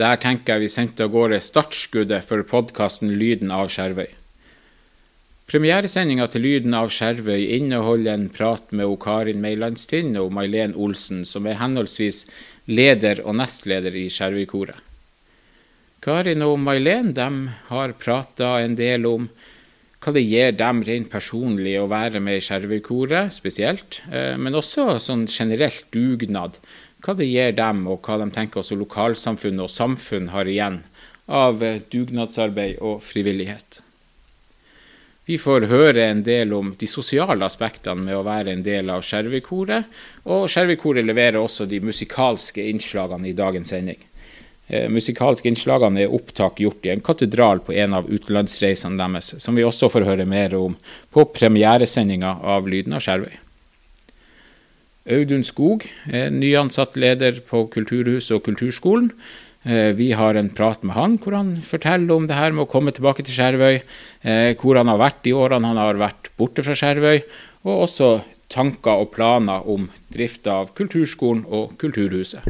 Der tenker jeg vi sendte av gårde startskuddet for podkasten Lyden av Skjervøy. Premieresendinga til Lyden av Skjervøy inneholder en prat med Karin Meilandstind og Mailen Olsen, som er henholdsvis leder og nestleder i Skjervøykoret. Karin og Mailen har prata en del om hva det gir dem rent personlig å være med i Skjervøykoret spesielt, eh, men også sånn generelt dugnad hva det gir dem, og hva de tenker også lokalsamfunnet og samfunn har igjen av eh, dugnadsarbeid og frivillighet. Vi får høre en del om de sosiale aspektene med å være en del av Skjervøykoret, og Skjervøykoret leverer også de musikalske innslagene i dagens sending. Eh, musikalske innslagene er opptak gjort i en katedral på en av utenlandsreisene deres, som vi også får høre mer om på premieresendinga av Lyden av Skjervøy. Audun Skog er nyansatt leder på Kulturhuset og Kulturskolen. Eh, vi har en prat med han hvor han forteller om det her med å komme tilbake til Skjervøy. Eh, hvor han har vært de årene han har vært borte fra Skjervøy. Og også tanker og planer om drifta av Kulturskolen og Kulturhuset.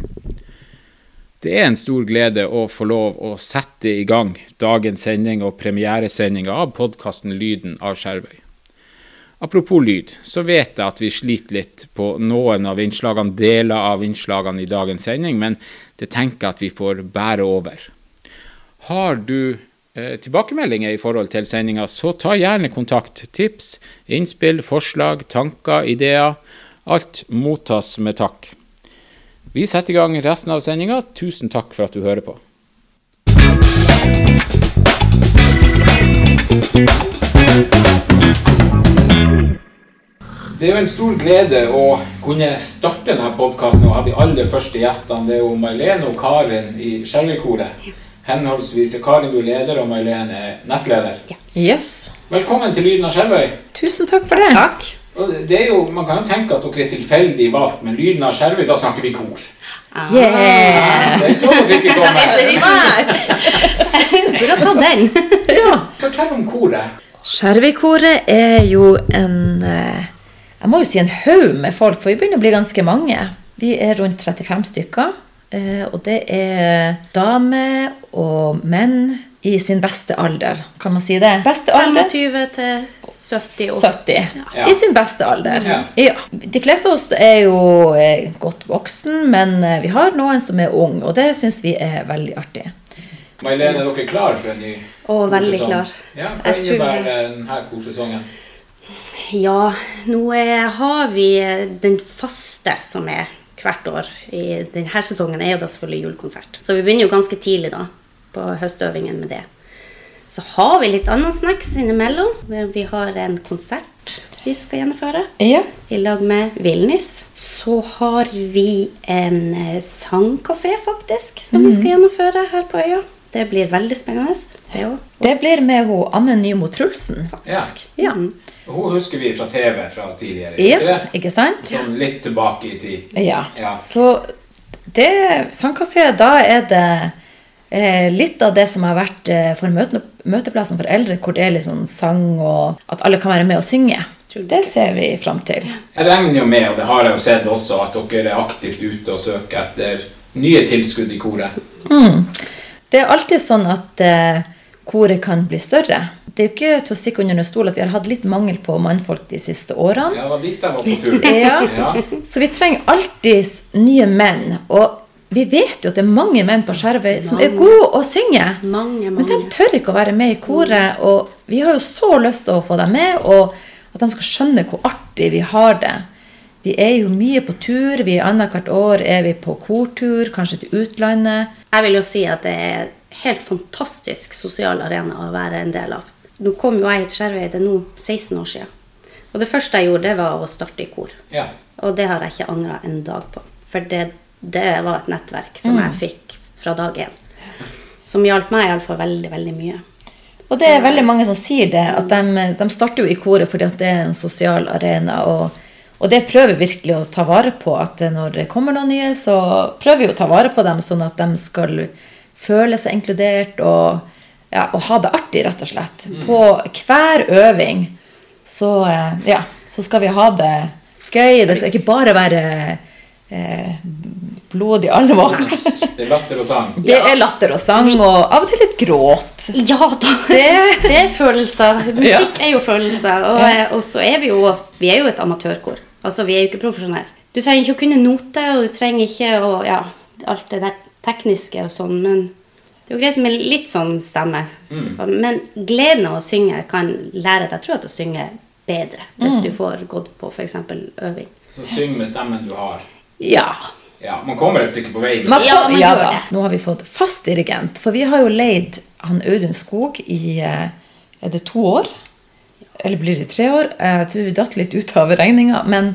Det er en stor glede å få lov å sette i gang dagens sending og premieresendinga av podkasten Lyden av Skjervøy. Apropos lyd, så vet jeg at vi sliter litt på noen av innslagene, deler av innslagene i dagens sending, men det tenker jeg at vi får bære over. Har du eh, tilbakemeldinger i forhold til sendinga, så ta gjerne kontakt. Tips, innspill, forslag, tanker, ideer. Alt mottas med takk. Vi setter i gang resten av sendinga. Tusen takk for at du hører på. Det er jo en stor glede å kunne starte denne podkasten og ha de aller første gjestene. Det er jo May-Len og Karin i Skjervøykoret. Henholdsvis er Karin du er leder, og May-Len er nestleder. Yes. Velkommen til Lyden av Skjervøy. Tusen takk for det. Takk. Det er jo, Man kan jo tenke at dere er tilfeldig valgt, men Lyden av Skjervøy, da snakker vi kor. Yeah. Det er så dere ikke kommer. Burde å ta den. Ja. Fortell om koret. Skjervøykoret er jo en eh, Jeg må jo si en haug med folk, for vi begynner å bli ganske mange. Vi er rundt 35 stykker. eh, Og det er damer og menn i sin beste alder. Kan man si det? Beste alder? 25 til 70 år. 70. Ja. I sin beste alder. Ja. Ja. De fleste av oss er jo eh, godt voksen, men eh, vi har noen som er ung, og det syns vi er veldig artig. May-Lene, er dere klar for en ny Å, veldig korsesong? klar. Ja, Hva innebærer denne korsesongen? Ja, nå er, har vi den faste som er hvert år. I denne sesongen er jo da selvfølgelig julekonsert. Så vi begynner jo ganske tidlig da, på høstøvingen med det. Så har vi litt annen snacks innimellom. Vi har en konsert vi skal gjennomføre. Ja. i lag med Vilnis. Så har vi en eh, sangkafé, faktisk, som vi skal gjennomføre her på øya. Det blir veldig spennende. Det. Det blir med hun Anne Nymo Trulsen. Faktisk. Ja. Mm. Hun husker vi fra TV fra tidligere. Ja, ikke, ikke sant? Sånn litt tilbake i tid. Ja. Ja. Så det Sandkafé, da er det eh, litt av det som har vært eh, for møte, møteplassen for eldre, hvor det er litt sånn sang og at alle kan være med og synge. Det ser vi fram til. Jeg regner jo med, og det har jeg jo sett også, at dere er aktivt ute og søker etter nye tilskudd i koret. Det er alltid sånn at eh, koret kan bli større. Det er jo ikke til å stikke under en stol at vi har hatt litt mangel på mannfolk de siste årene. Ja, det var dit jeg var på tur. Ja. Ja. Så vi trenger alltid nye menn. Og vi vet jo at det er mange menn på Skjervøy som er gode å synge. Mange, mange. Men de tør ikke å være med i koret. Og vi har jo så lyst til å få dem med, og at de skal skjønne hvor artig vi har det. Vi er jo mye på tur. vi Annethvert år er vi på kortur, kanskje til utlandet. Jeg vil jo si at det er helt fantastisk sosial arena å være en del av. Nå kom jo jeg til Skjervøy, det er nå 16 år siden. Og det første jeg gjorde, det var å starte i kor. Ja. Og det har jeg ikke angra en dag på. For det, det var et nettverk som jeg fikk fra dag én. Som hjalp meg iallfall veldig, veldig mye. Og det er veldig mange som sier det, at de, de starter jo i koret fordi at det er en sosial arena. Og, og det prøver vi virkelig å ta vare på. At når det kommer noen nye, så prøver vi å ta vare på dem, sånn at de skal føle seg inkludert og, ja, og ha det artig, rett og slett. På hver øving så, eh, ja, så skal vi ha det gøy. Det skal ikke bare være eh, blod i alle våre. Det er latter og sang. Det er latter og sang, og av og til litt gråt. Ja da! Det- Det er følelser. Musikk er jo følelser. Og, og så er vi jo Vi er jo et amatørkor. Altså, vi er jo ikke profesjonelle. Du trenger ikke å kunne note, og du trenger ikke å Ja, alt det der tekniske og sånn, men det er jo greit med litt sånn stemme. Men gleden av å synge kan lære deg, tror jeg, til å synge bedre hvis du får gått på f.eks. øving. Så syng med stemmen du har. Ja. Ja, Man kommer et stykke på vei. Man, Ja, man ja da. det. Nå har vi fått fast dirigent, for vi har jo leid han Audun Skog i eh, Er det to år? Eller blir det tre år? Jeg tror vi datt litt ut av regninga. Men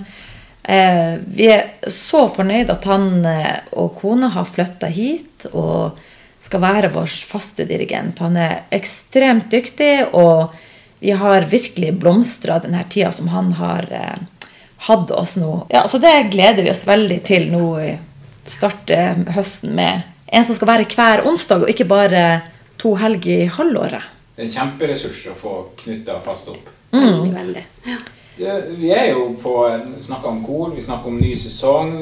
eh, vi er så fornøyd at han eh, og kona har flytta hit og skal være vår faste dirigent. Han er ekstremt dyktig, og vi har virkelig blomstra denne tida som han har eh, hatt oss nå. Ja, Så det gleder vi oss veldig til nå. i Starte høsten med en som skal være hver onsdag, og ikke bare to helger i halvåret. Det er en kjemperessurs å få knytta fast opp. Veldig, veldig. Ja. Det, vi er jo på snakker om kor, vi snakker om ny sesong.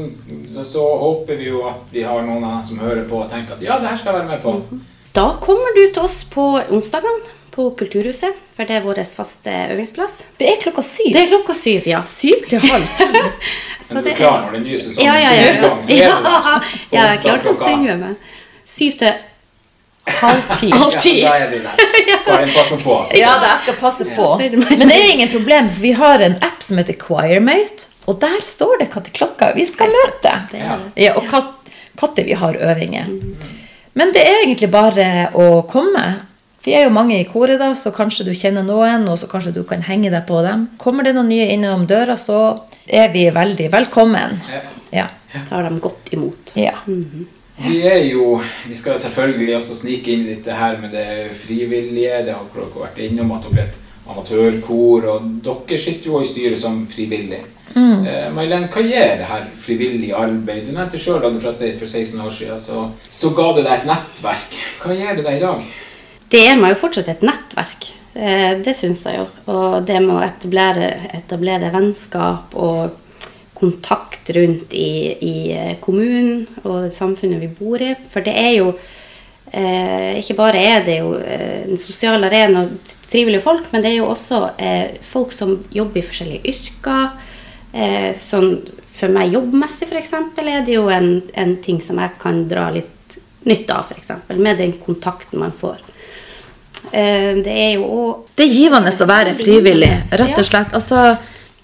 Så håper vi jo at vi har noen av dem som hører på og tenker at ja, det her skal jeg være med på. Da kommer du til oss på onsdagene på Kulturhuset, for det er vår faste øvingsplass. Det er klokka syv. Det er klokka syv, ja. syv til halv. Så Men du det er klar er- når den nye sesongen ja, ja, ja, settes i ja. gang, så er klar til jeg å synge, med. syv til halv ti. Halv ti. Ja, da er du der. Karin, pass nå på. Ja, da, jeg skal passe på. Men det er ingen problem, for vi har en app som heter Choirmate, og der står det når klokka vi skal møte. Ja. og når vi har øvinger. Men det er egentlig bare å komme. Vi er jo mange i koret, da, så kanskje du kjenner noen, og så kanskje du kan henge deg på dem. Kommer det noen nye innom døra, så er vi veldig velkommen. Ja. Ja. Tar dem godt imot. ja. Vi er jo Vi skal selvfølgelig også snike inn litt det her med det frivillige. Det har dere vært innom, at dere er et amatørkor. Og dere sitter jo i styret som frivillig. Eh, Mailen, hva gjør det her frivillige arbeidet? Du nevnte sjøl hit for 16 år siden, så, så ga det deg et nettverk. Hva gjør det deg i dag? Det er meg jo fortsatt et nettverk. Det, det syns jeg jo. Og det med å etablere, etablere vennskap og kontakt rundt i, i kommunen og samfunnet vi bor i. For det er jo eh, Ikke bare er det jo eh, en sosial arena og trivelige folk, men det er jo også eh, folk som jobber i forskjellige yrker. Eh, sånn for meg jobbmessig, f.eks., er det jo en, en ting som jeg kan dra litt nytte av, f.eks. Med den kontakten man får. Eh, Det er jo òg Det er givende å være frivillig, rett og slett. Altså,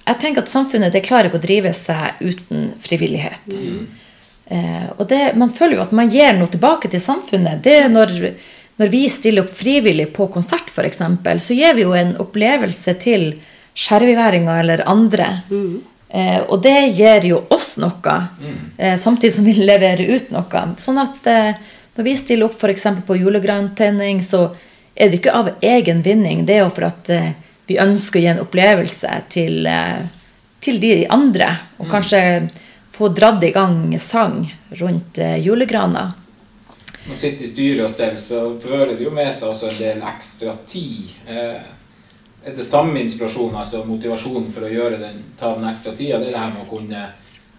jeg tenker at samfunnet det klarer ikke å drive seg uten frivillighet. Eh, og det, man føler jo at man gir noe tilbake til samfunnet. Det er når, når vi stiller opp frivillig på konsert, f.eks., så gir vi jo en opplevelse til skjerviværinger eller andre. Eh, og det gir jo oss noe, eh, samtidig som vi leverer ut noe. Sånn at eh, når vi stiller opp f.eks. på julegrantenning, så er det ikke av egen vinning. Det er jo for at eh, vi ønsker å gi en opplevelse til, eh, til de andre. Og kanskje få dratt i gang sang rundt julegrana. julegrana. Å sitte i styret og stell, så fører det jo med seg også en del ekstra tid. Eh, er det samme inspirasjon, altså motivasjonen for å den, ta den ekstra tida? Det er det her med å kunne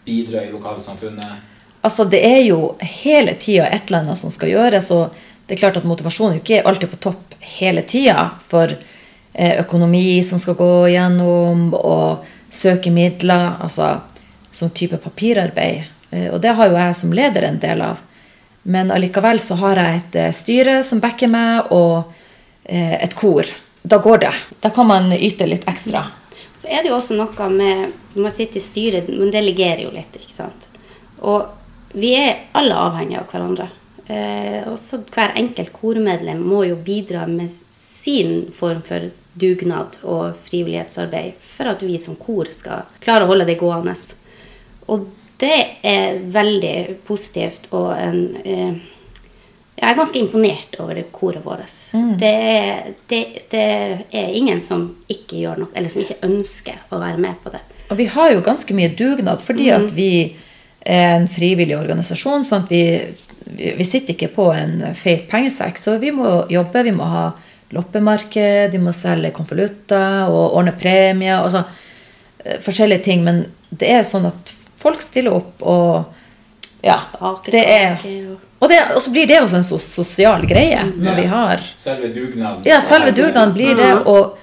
bidra i lokalsamfunnet? Altså, det er jo hele tida et eller annet som skal gjøres, og det er klart at motivasjonen er jo ikke alltid på topp hele tida. For eh, økonomi som skal gå gjennom, og søke midler, altså som type papirarbeid. Eh, og det har jo jeg som leder en del av. Men allikevel så har jeg et eh, styre som backer meg, og eh, et kor. Da går det. Da kan man yte litt ekstra. Så er det jo også noe med man sitter i styret, man delegerer jo litt, ikke sant. Og vi er alle avhengige av hverandre. Eh, også hver enkelt kormedlem må jo bidra med sin form for dugnad og frivillighetsarbeid for at vi som kor skal klare å holde det gående. Og det er veldig positivt og en eh, jeg er ganske imponert over det koret vårt. Det, er- det, det er ingen som ikke gjør noe, eller som ikke ønsker å være med på det. Og vi har jo ganske mye dugnad fordi at vi er en frivillig organisasjon. sånn at vi, vi, vi sitter ikke på en feit pengesekk. Så vi må jobbe, vi må ha loppemarked, de må selge konvolutter og ordne premier. Altså, eh, forskjellige ting. Men det er sånn at folk stiller opp og Ja, det er og- Og, det, og så blir det også en so sosial greie når vi har Selve dugnaden. Ja, selve dugnaden blir det, og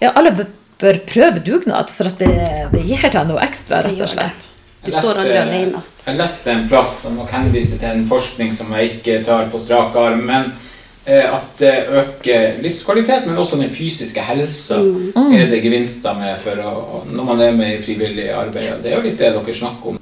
ja, alle bør- prøve dugnad, for at det, det gir deg noe ekstra, rett og slett. Du står aldri alene. Jeg leste en plass som nok henviste til en forskning som jeg ikke tar på strak arm, men at det øker livskvalitet, men også den fysiske helsa Mm. er det gevinster med for å, når man er med i frivillig arbeid. Det er jo litt det dere snakker om.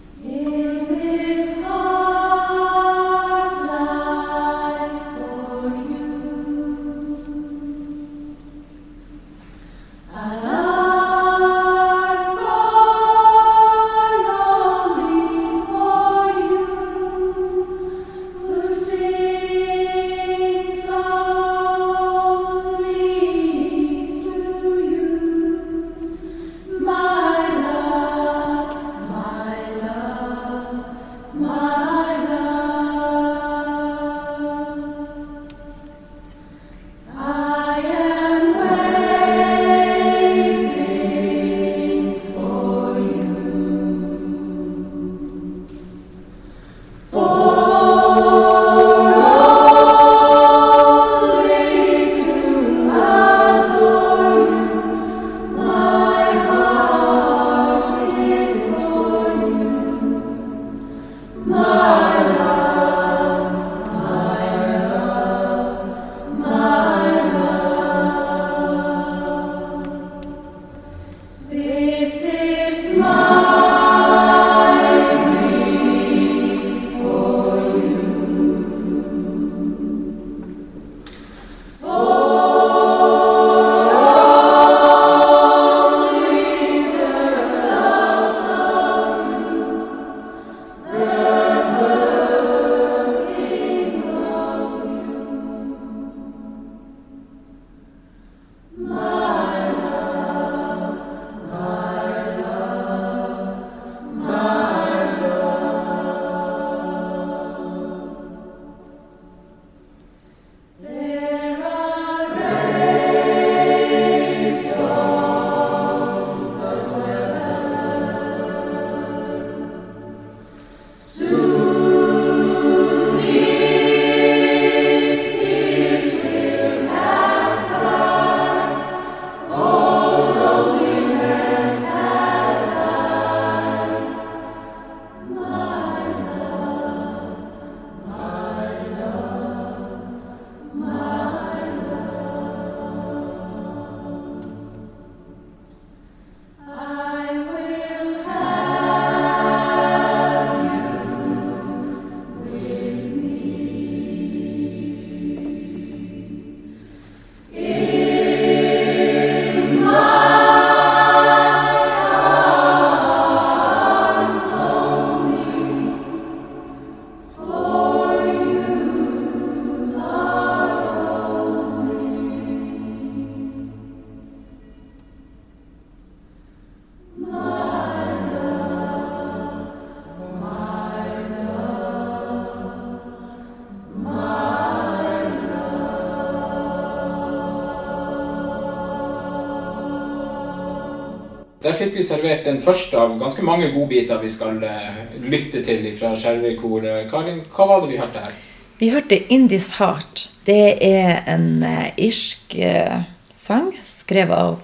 Der fikk vi servert den første av ganske mange godbiter vi skal eh, lytte til fra Skjervøy-koret. Karin, hva var det vi hørte her? Vi hørte 'In Heart'. Det er en eh, irsk eh, sang skrevet av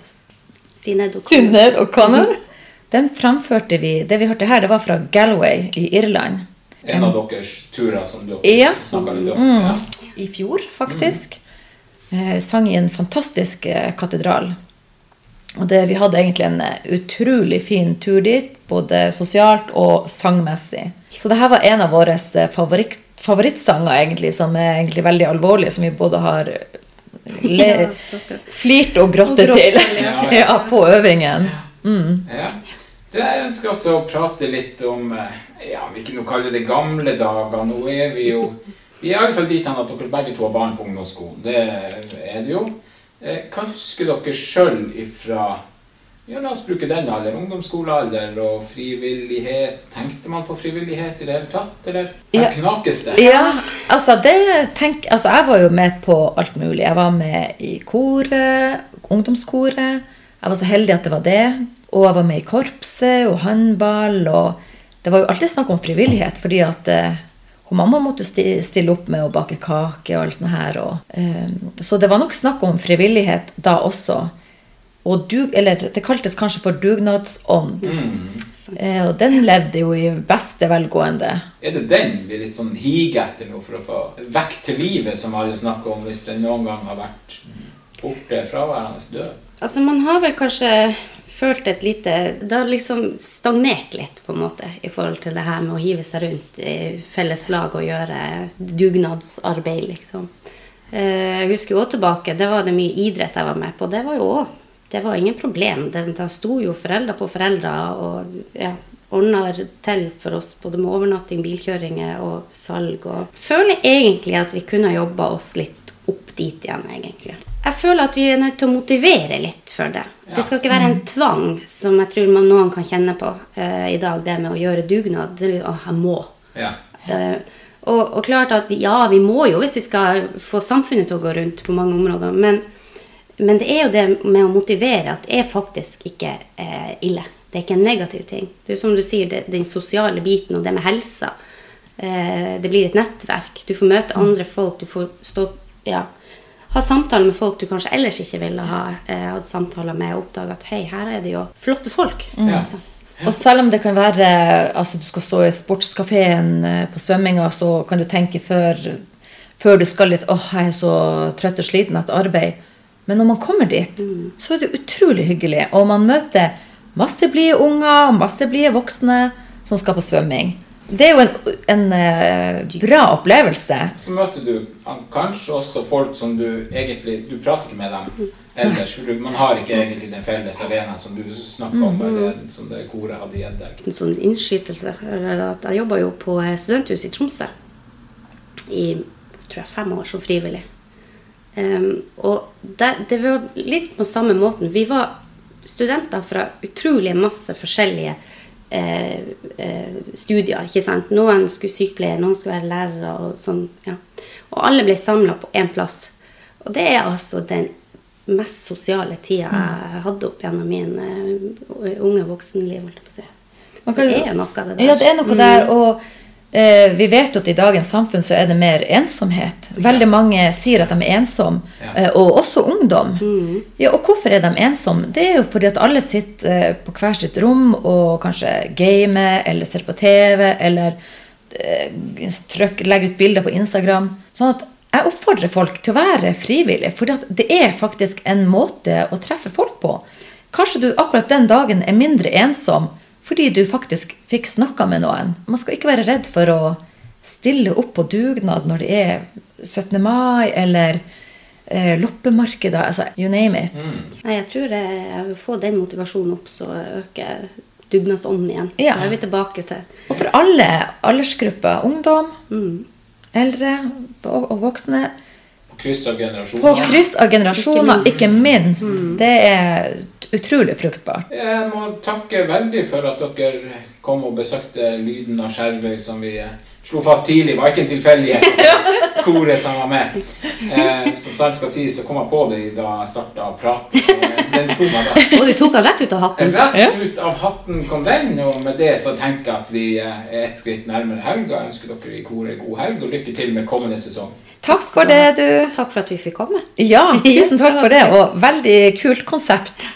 Sinead O'Connor. Den framførte vi Det vi hørte her, det var fra Galway i Irland. En av deres turer som dere Ja. snakka litt om. Ja. I fjor, faktisk. Mm. sang i en fantastisk katedral. Og det, vi hadde egentlig en eh, utrolig fin tur dit, både sosialt og sangmessig. Så det her var en av våre eh, favoritt, favorittsanger, egentlig, som er egentlig veldig alvorlig, som vi både har le, Ja, flirt og grått til ja. ja, på øvingen. Ja. Det jeg ønsker også å prate litt om eh, ja, vi kan jo kalle det gamle dager. Nå er vi jo Vi er i alle fall dit hen at dere begge to har barn på ungdomsskolen. Det er det jo. Eh, Hva husker dere sjøl ifra ja, La oss bruke den alder. Ungdomsskolealder og frivillighet. Tenkte man på frivillighet i det hele tatt, eller? Ja. knakes det. Ja, altså, det tenk, altså jeg var jo med på alt mulig. Jeg var med i koret, ungdomskoret. Jeg var så heldig at det var det. Og jeg var med i korpset og håndball. og det var jo alltid snakk om frivillighet, fordi at eh, hun mamma måtte sti- stille opp med å bake kake og alt sånt her. Og, eh, så det var nok snakk om frivillighet da også. Og dug, eller det kaltes kanskje for dugnadsånd. Eh, og den levde jo i beste velgående. Er det den vi litt sånn higer etter nå for å få vekk til livet, som alle snakker om, hvis den noen gang har vært borte, fraværende, død? Altså, man har vel kanskje følt et lite Det har liksom stagnert litt, på en måte, i forhold til det her med å hive seg rundt i felles lag og gjøre dugnadsarbeid, liksom. Eh, Jeg husker jo også tilbake, det var det mye idrett jeg var med på. Det var jo òg Det var ingen problem. Da sto jo foreldre på foreldre og ja, ordna til for oss både med overnatting, bilkjøringer og salg. Og føler egentlig at vi kunne jobba oss litt opp dit igjen, egentlig. Jeg føler at vi er nødt til å motivere litt for det. Det skal ikke være en tvang, som jeg tror man noen kan kjenne på uh, i dag, det med å gjøre dugnad. Det er litt, oh, jeg må. Ja. Uh, og, og klart at ja, vi må jo hvis vi skal få samfunnet til å gå rundt på mange områder. Men, men det er jo det med å motivere at det er faktisk ikke uh, ille. Det er ikke en negativ ting. Det er som du sier, det, den sosiale biten og det med helsa. Eh, det blir et nettverk. Du får møte andre folk. Du får stå, ja, ha samtaler med folk du kanskje ellers ikke ville ha eh, hatt samtaler med, og oppdage at hei, her er det jo flotte folk. Ja. Liksom. Og selv om det kan være altså du skal stå i sportskafeen eh, på svømminga, så kan du tenke før, før du skal litt åh, jeg er så trøtt og sliten etter arbeid. Men når man kommer dit, så er det utrolig hyggelig. Og man møter masse blide unger masse blide voksne som skal på svømming. Det er jo en, en uh, bra opplevelse. Så møter du kanskje også folk som du egentlig Du prater ikke med dem ellers. for du- Man har ikke egentlig den felles arenaen som du snakker om, det, som det koret hadde gitt deg. en sånn innskytelse. Jeg jobba jo på eh, studenthuset i Tromsø i tror jeg, fem år som frivillig. Um, og det, det var litt på samme måten. Vi var studenter fra utrolig masse forskjellige studier. ikke sant? Noen skulle sykepleier, noen skulle være lærere. Og sånn, ja. Og alle ble samla på én plass. Og det er altså den mest sosiale tida jeg hadde opp gjennom min eh, unge voksenliv. holdt jeg på å si. Så det er jo noe av det der. Ja, det er noe der. Og eh, vi vet at i dagens samfunn så er det mer ensomhet. Veldig mange sier at de er ensomme, eh, og også ungdom. Ja, og hvorfor er de ensomme? Det er jo fordi at alle sitter eh, på hver sitt rom og kanskje gamer eller ser på TV eller trykk, legger ut bilder på Instagram. Sånn at jeg oppfordrer folk til å være frivillige, for det er faktisk en måte å treffe folk på. Kanskje du akkurat den dagen er mindre ensom fordi du faktisk fikk snakka med noen. Man skal ikke være redd for å stille opp på dugnad når det er 17. mai eller eh, loppemarkeder. Altså, you name it. Nei, jeg tror jeg, jeg vil få den motivasjonen opp, så øker dugnadsånden igjen. Ja. Det er vi tilbake til. Og for alle aldersgrupper. Ungdom, Mm. eldre og, og voksne. På kryss av generasjoner. På kryss av generasjoner, Ikke ikke minst. minst. Mm. Det er utrolig fruktbart. Jeg må takke veldig for at dere kom og besøkte Lyden av Skjervøy, som vi eh, slo fast tidlig. var ikke en tilfeldighet. Koret som var med. Eh, som sant skal sies, så kom jeg på det da jeg starta å prate. Så eh, den slo meg da. Og du tok den rett ut av hatten. Rett ut av hatten kom den, og med det så tenker jeg at vi eh, er et skritt nærmere helga. Jeg ønsker dere i koret god helg, og lykke til med kommende sesong. Takk skal det, du. Takk for at vi fikk komme. Ja, tusen takk for det. Og veldig kult konsept.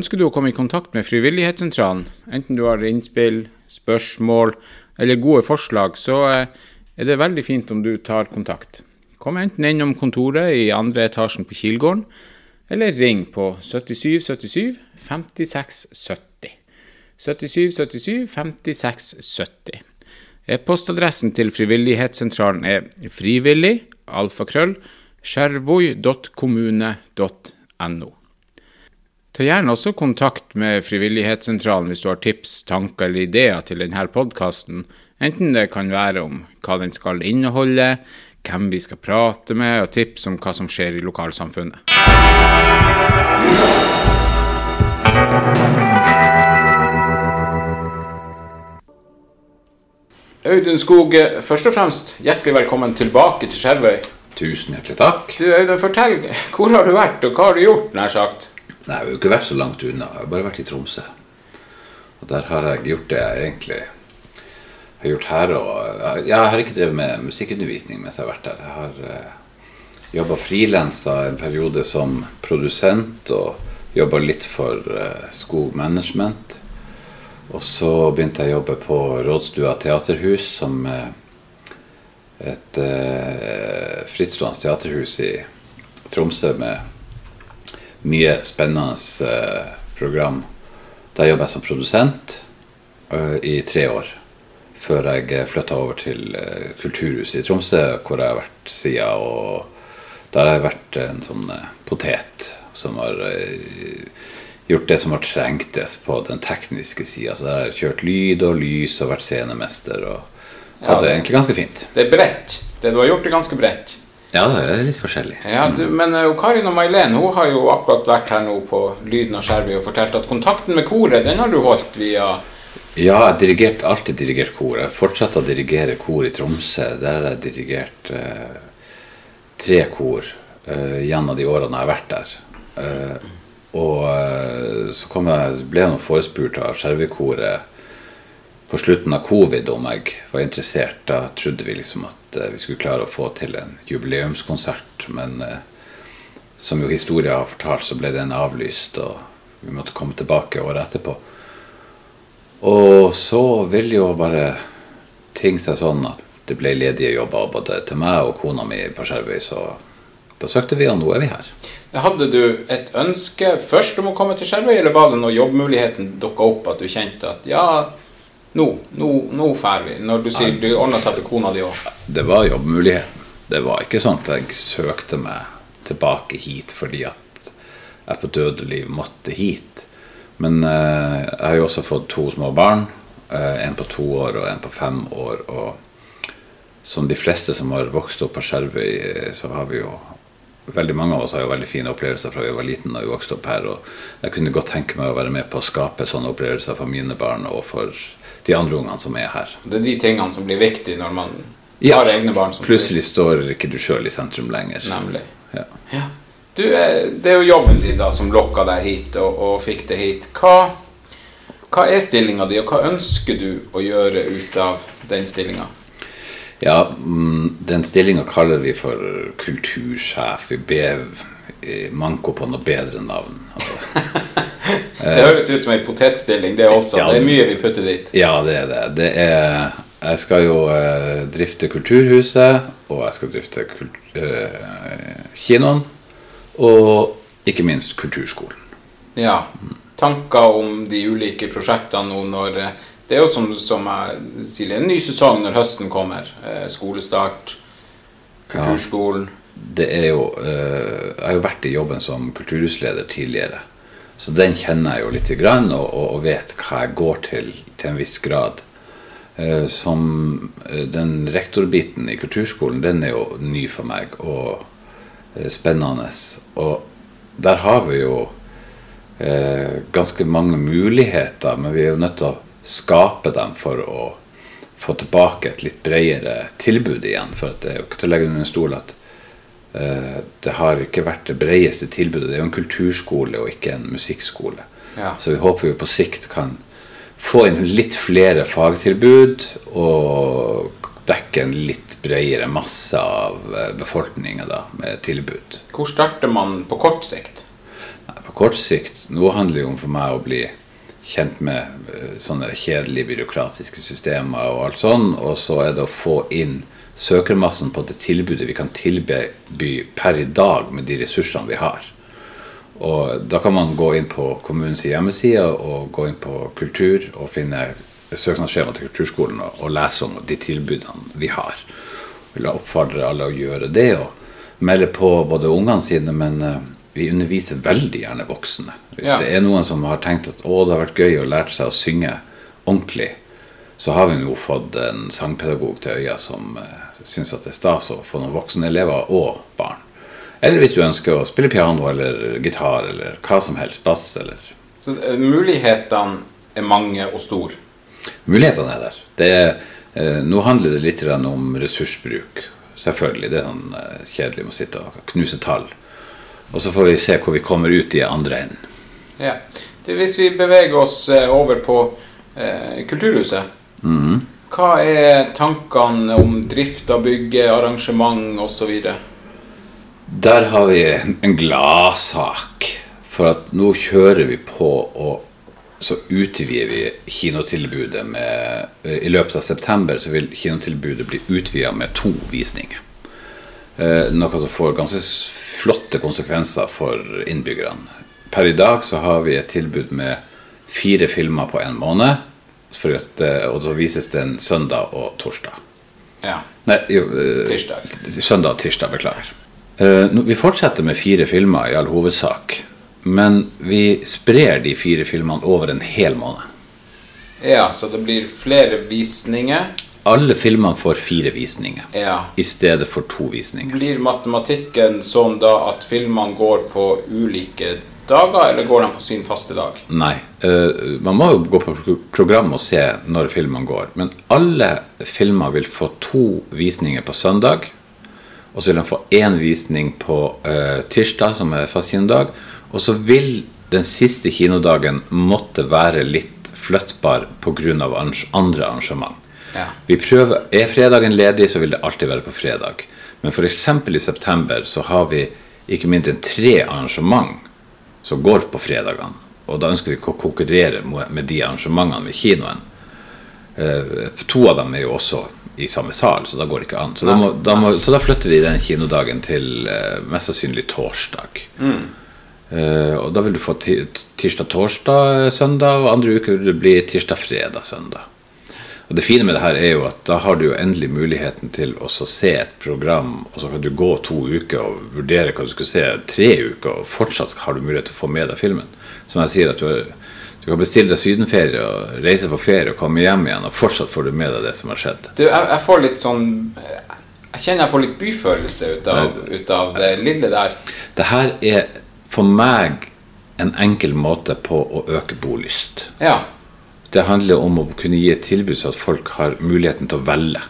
Ønsker du å komme i kontakt med Frivillighetssentralen, enten du har innspill, spørsmål eller gode forslag, så eh, er det veldig fint om du tar kontakt. Kom enten innom kontoret i andre etasjen på Kilgården, eller ring på 77 77 56 70. 77 77 56 70. E-postadressen til Frivillighetssentralen er frivillig, alfakrøll, skjervoi.kommune.no. Ta gjerne også kontakt med Frivillighetssentralen hvis du har tips, tanker eller ideer til denne podkasten, enten det kan være om hva den skal inneholde, hvem vi skal prate med, og tips om hva som skjer i lokalsamfunnet. Audun Skog, først og fremst hjertelig velkommen tilbake til Skjervøy. Tusen hjertelig takk. Du, Audun, fortell, hvor har du vært, og hva har du gjort, nær sagt? Nei, jeg har jo ikke vært så langt unna. Jeg har bare vært i Tromsø. Og der har jeg gjort det jeg egentlig har gjort her. Og jeg har ikke drevet med musikkundervisning mens jeg har vært der. Jeg har uh, jobba frilansa en periode som produsent og jobba litt for uh, Skog Management. Og så begynte jeg å jobbe på Rådstua teaterhus som uh, et uh, frittstående teaterhus i Tromsø med mye spennende eh, program. Der jobba jeg som produsent eh, i tre år. Før jeg flytta over til eh, Kulturhuset i Tromsø, hvor jeg har vært siden. Og der har jeg vært en sånn eh, potet som har eh, gjort det som har trengtes på den tekniske sida. Så der har jeg kjørt lyd og lys og vært scenemester. Og hadde det egentlig ganske fint. Det er bredt. Det du har gjort, er ganske bredt. Ja, det er litt forskjellig. Ja, du, men uh, Karin og May-Len hun har jo akkurat vært her nå på Lyden av Skjervøy og fortalt at kontakten med koret den har du holdt via Ja, jeg har dirigert, alltid dirigert kor. Jeg fortsetter å dirigere kor i Tromsø. Der har jeg dirigert uh, tre kor uh, gjennom de årene jeg har vært der. Uh, og eh, så jeg, ble jeg forespurt av Skjervøykoret på slutten av covid om jeg var interessert. Da trodde vi liksom at eh, vi skulle klare å få til en jubileumskonsert. Men eh, som jo historien har fortalt, så ble den avlyst, og vi måtte komme tilbake året etterpå. Og så vil jo bare ting seg sånn at det ble ledige jobber både til meg og kona mi på Skjervøy, så da søkte vi, og nå er vi her. Hadde du et ønske først om å komme til Skjervøy, eller var det når jobbmuligheten dukka opp at du kjente at ja, nå, nå, nå drar vi? Når du sier du ordna seg for kona di òg. Det var jobbmuligheten. Det var ikke sånn at jeg søkte meg tilbake hit fordi at jeg på døde liv måtte hit. Men eh, jeg har jo også fått to små barn. Eh, en på to år og en på fem år. Og som de fleste som har vokst opp på Skjervøy, eh, så har vi jo Veldig mange av oss har jo veldig fine opplevelser fra vi var liten og vi vokste opp her. Og jeg kunne godt tenke meg å være med på å skape sånne opplevelser for mine barn og for de andre ungene som er her. Det er de tingene som blir viktige når man Ja, har egne barn. som Plutselig står ikke du sjøl i sentrum lenger. Nemlig. Ja. Ja. Du, eh, det er jo jobben din da som lokka deg hit og, og fikk deg hit. Hva, hva er stillinga di, og hva ønsker du å gjøre ut av den stillinga? Ja, mm, Den stillinga kaller vi for kultursjef. Vi ber manko på noe bedre navn. Det høres ut som ei potetstilling, det også. Ja, det er mye vi putter dit. Ja, det er det. det er, jeg skal jo eh, drifte Kulturhuset, og jeg skal drifte eh, kinoen. Og ikke minst kulturskolen. Ja. Tanker om de ulike prosjektene nå når eh, Det er jo som, som jeg sier, en ny sesong når høsten kommer. Eh, Skolestart, kulturskolen. Det er jo Jeg har jo vært i jobben som kulturhusleder tidligere. Så den kjenner jeg jo lite grann, og, og, vet hva jeg går til til en viss grad. Eh, som eh, den rektorbiten i kulturskolen, den er jo ny for meg og eh, spennende. Og der har vi jo ganske mange muligheter, men vi er jo nødt til å skape dem for å få tilbake et litt bredere tilbud igjen. For det er jo ikke til å legge under stol at det har ikke vært det bredeste tilbudet. Det er jo en kulturskole og ikke en musikkskole. Ja. Så vi håper vi på sikt kan få inn litt flere fagtilbud og dekke en litt bredere masse av eh, befolkninga med tilbud. Hvor starter man på kort sikt? På kort sikt, nå handler det om for meg å bli kjent med eh, sånne kjedelige byråkratiske systemer og alt sånn, og så er det å få inn søkermassen på det tilbudet vi kan tilby per i dag med de ressursene vi har. Og da kan man gå inn på kommunens hjemmeside og gå inn på kultur og finne søknadsskjema til kulturskolen og, og lese om de tilbudene vi har. Jeg vil oppfordre alle å gjøre det og melde på både ungene sine, men eh, vi underviser veldig gjerne voksne. Hvis Ja. det er noen som har tenkt at å, det har vært gøy å lære seg å synge ordentlig, så har vi nå fått en sangpedagog til øya som uh, syns at det er stas å få noen voksne elever og barn. Eller hvis du ønsker å spille piano eller gitar eller hva som helst, bass eller Så uh, Mulighetene er mange og store. Mulighetene er der. Det er, uh, nå handler det litt om ressursbruk. Selvfølgelig. Det er sånn uh, kjedelig å sitte og knuse tall. Og så får vi se hvor vi kommer ut i andre enden. Ja. Det, hvis vi beveger oss over på eh, Kulturhuset Hva er tankene om drift av bygget, arrangement osv.? Der har vi en gladsak. For at nå kjører vi på, og så utvider vi kinotilbudet med I løpet av september så vil kinotilbudet bli utvida med to visninger. Eh, Noe som får ganske flotte konsekvenser for innbyggerne. Per i dag så har vi et tilbud med fire filmer på en måned. Det- og så vises det en søndag og torsdag. Ja. Nei, jo, uh, Tirsdag. Søndag og tirsdag, beklager. Uh, vi fortsetter med fire filmer i all hovedsak. Men vi sprer de fire filmene over en hel måned. ja, så det blir flere visninger. Alle filmene får fire visninger Ja. i stedet for to visninger. Blir matematikken sånn da at filmene går på ulike dager, eller går de på sin faste dag? Nei. Uh, man må jo gå på program og se når filmene går. Men alle filmer vil få to visninger på søndag. Og så vil de få én visning på uh, tirsdag, som er fast kinodag. Og så vil den siste kinodagen måtte være litt flyttbar pga. andre arrangement. Ja. Vi prøver, Er fredagen ledig, så vil det alltid være på fredag. Men f.eks. i september så har vi ikke mindre enn tre arrangement som går på fredagene. Og da ønsker vi å konkurrere med de arrangementene ved kinoen. Eh, to av dem er jo også i samme sal, så da går det ikke an. Så da, må, da, må, så da flytter vi den kinodagen til eh, mest sannsynlig torsdag. Eh, og da vil du få tirsdag, torsdag, søndag, og andre uker vil det bli tirsdag, fredag, søndag. Og Det fine med det her er jo at da har du jo endelig muligheten til å se et program, og så kan du gå to uker og vurdere hva du skal se tre uker, og fortsatt har du mulighet til å få med deg filmen. Som jeg sier, at du, har, du kan bestille deg sydenferie og reise på ferie og komme hjem igjen, og fortsatt får du med deg det som har skjedd. Du, jeg, jeg får litt sånn Jeg kjenner jeg får litt byfølelse ut av, ut av det lille der. Det her er for meg en enkel måte på å øke bolyst. Ja. Det handler om å kunne gi et tilbud så at folk har muligheten til å velge.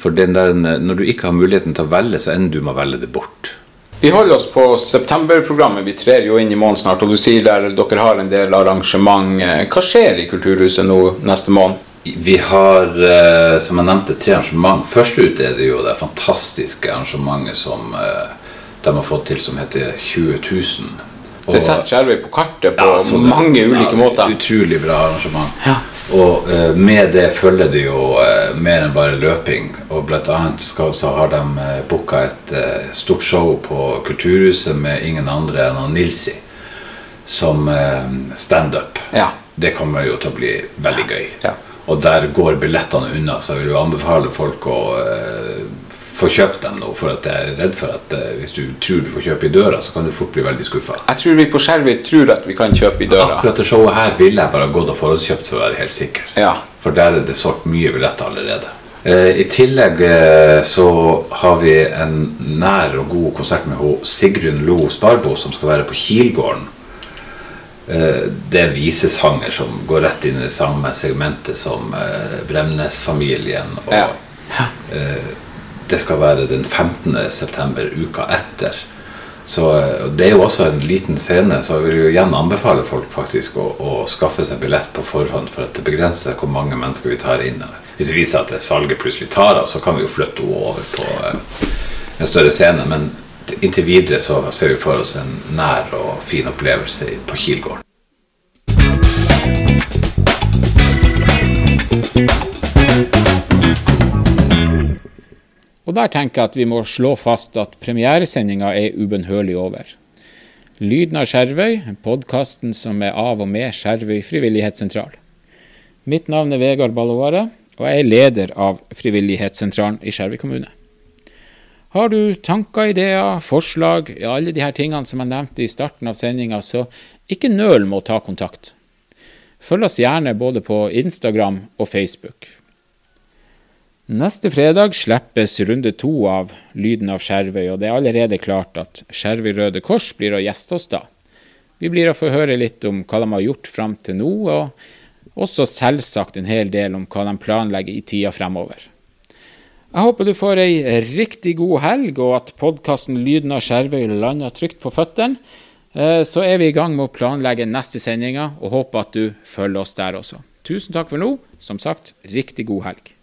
For den der, når du ikke har muligheten til å velge, så ender du med å velge det bort. Vi holder oss på septemberprogrammet. Vi trer jo inn i måneden snart. Og du sier der dere har en del arrangement. Hva skjer i Kulturhuset nå neste måned? Vi har, eh, som jeg nevnte, tre arrangement. Først ut er det jo det fantastiske arrangementet som eh, de har fått til, som heter 20 000. Det setter Skjervøy på kartet på Ja, mange ulike måter. Utrolig bra arrangement. Ja. Og uh, med det følger det jo uh, mer enn bare løping. Og blant annet skal, så har de uh, booka et uh, stort show på Kulturhuset med ingen andre enn Nilsi som uh, standup. Ja. Det kommer jo til å bli veldig gøy. Ja. Og der går billettene unna, så jeg vil jo anbefale folk å eh, få kjøpt dem nå. For at jeg er redd for at eh, hvis du tror du får kjøpe i døra, så kan du fort bli veldig skuffa. Jeg tror vi på Skjervøy tror at vi kan kjøpe i døra. Akkurat det showet her ville jeg bare gått og forhåndskjøpt for å være helt sikker. Ja. For der er det solgt mye billetter allerede. Eh, I tillegg eh, så har vi en nær og god konsert med ho Sigrun Lo Sparbo, som skal være på Kilgården. Det er visesanger som går rett inn i det samme segmentet som Bremnes-familien. Og Ja. eh, det skal være den 15. september, uka etter. Så Det er jo også en liten scene, så jeg vil jo igjen anbefale folk faktisk å, å skaffe seg billett på forhånd, for at det begrenser hvor mange mennesker vi tar inn. Hvis det viser at det salget plutselig tar av, så kan vi jo flytte henne over på eh, en større scene. Men inntil videre så ser vi for oss en nær og fin opplevelse på Kilgården. Der tenker jeg at vi må slå fast at premieresendinga er ubønnhørlig over. Lyden av Skjervøy, podkasten som er av og med Skjervøy frivillighetssentral. Mitt navn er Vegard Ballovare, og jeg er leder av Frivillighetssentralen i Skjervøy kommune. Har du tanker, ideer, forslag, ja, alle de her tingene som jeg nevnte i starten av sendinga, så ikke nøl med å ta kontakt. Følg oss gjerne både på Instagram og Facebook. Neste fredag slippes runde to av Lyden av Skjervøy, og det er allerede klart at Skjervøy Røde Kors blir å gjeste oss da. Vi blir å få høre litt om hva de har gjort fram til nå, og også selvsagt en hel del om hva de planlegger i tida fremover. Jeg håper du får ei riktig god helg, og at podkasten Lyden av Skjervøy lander trygt på føttene. Eh, Så er vi i gang med å planlegge neste sendinga, og håper at du følger oss der også. Tusen takk for nå. Som sagt, riktig god helg.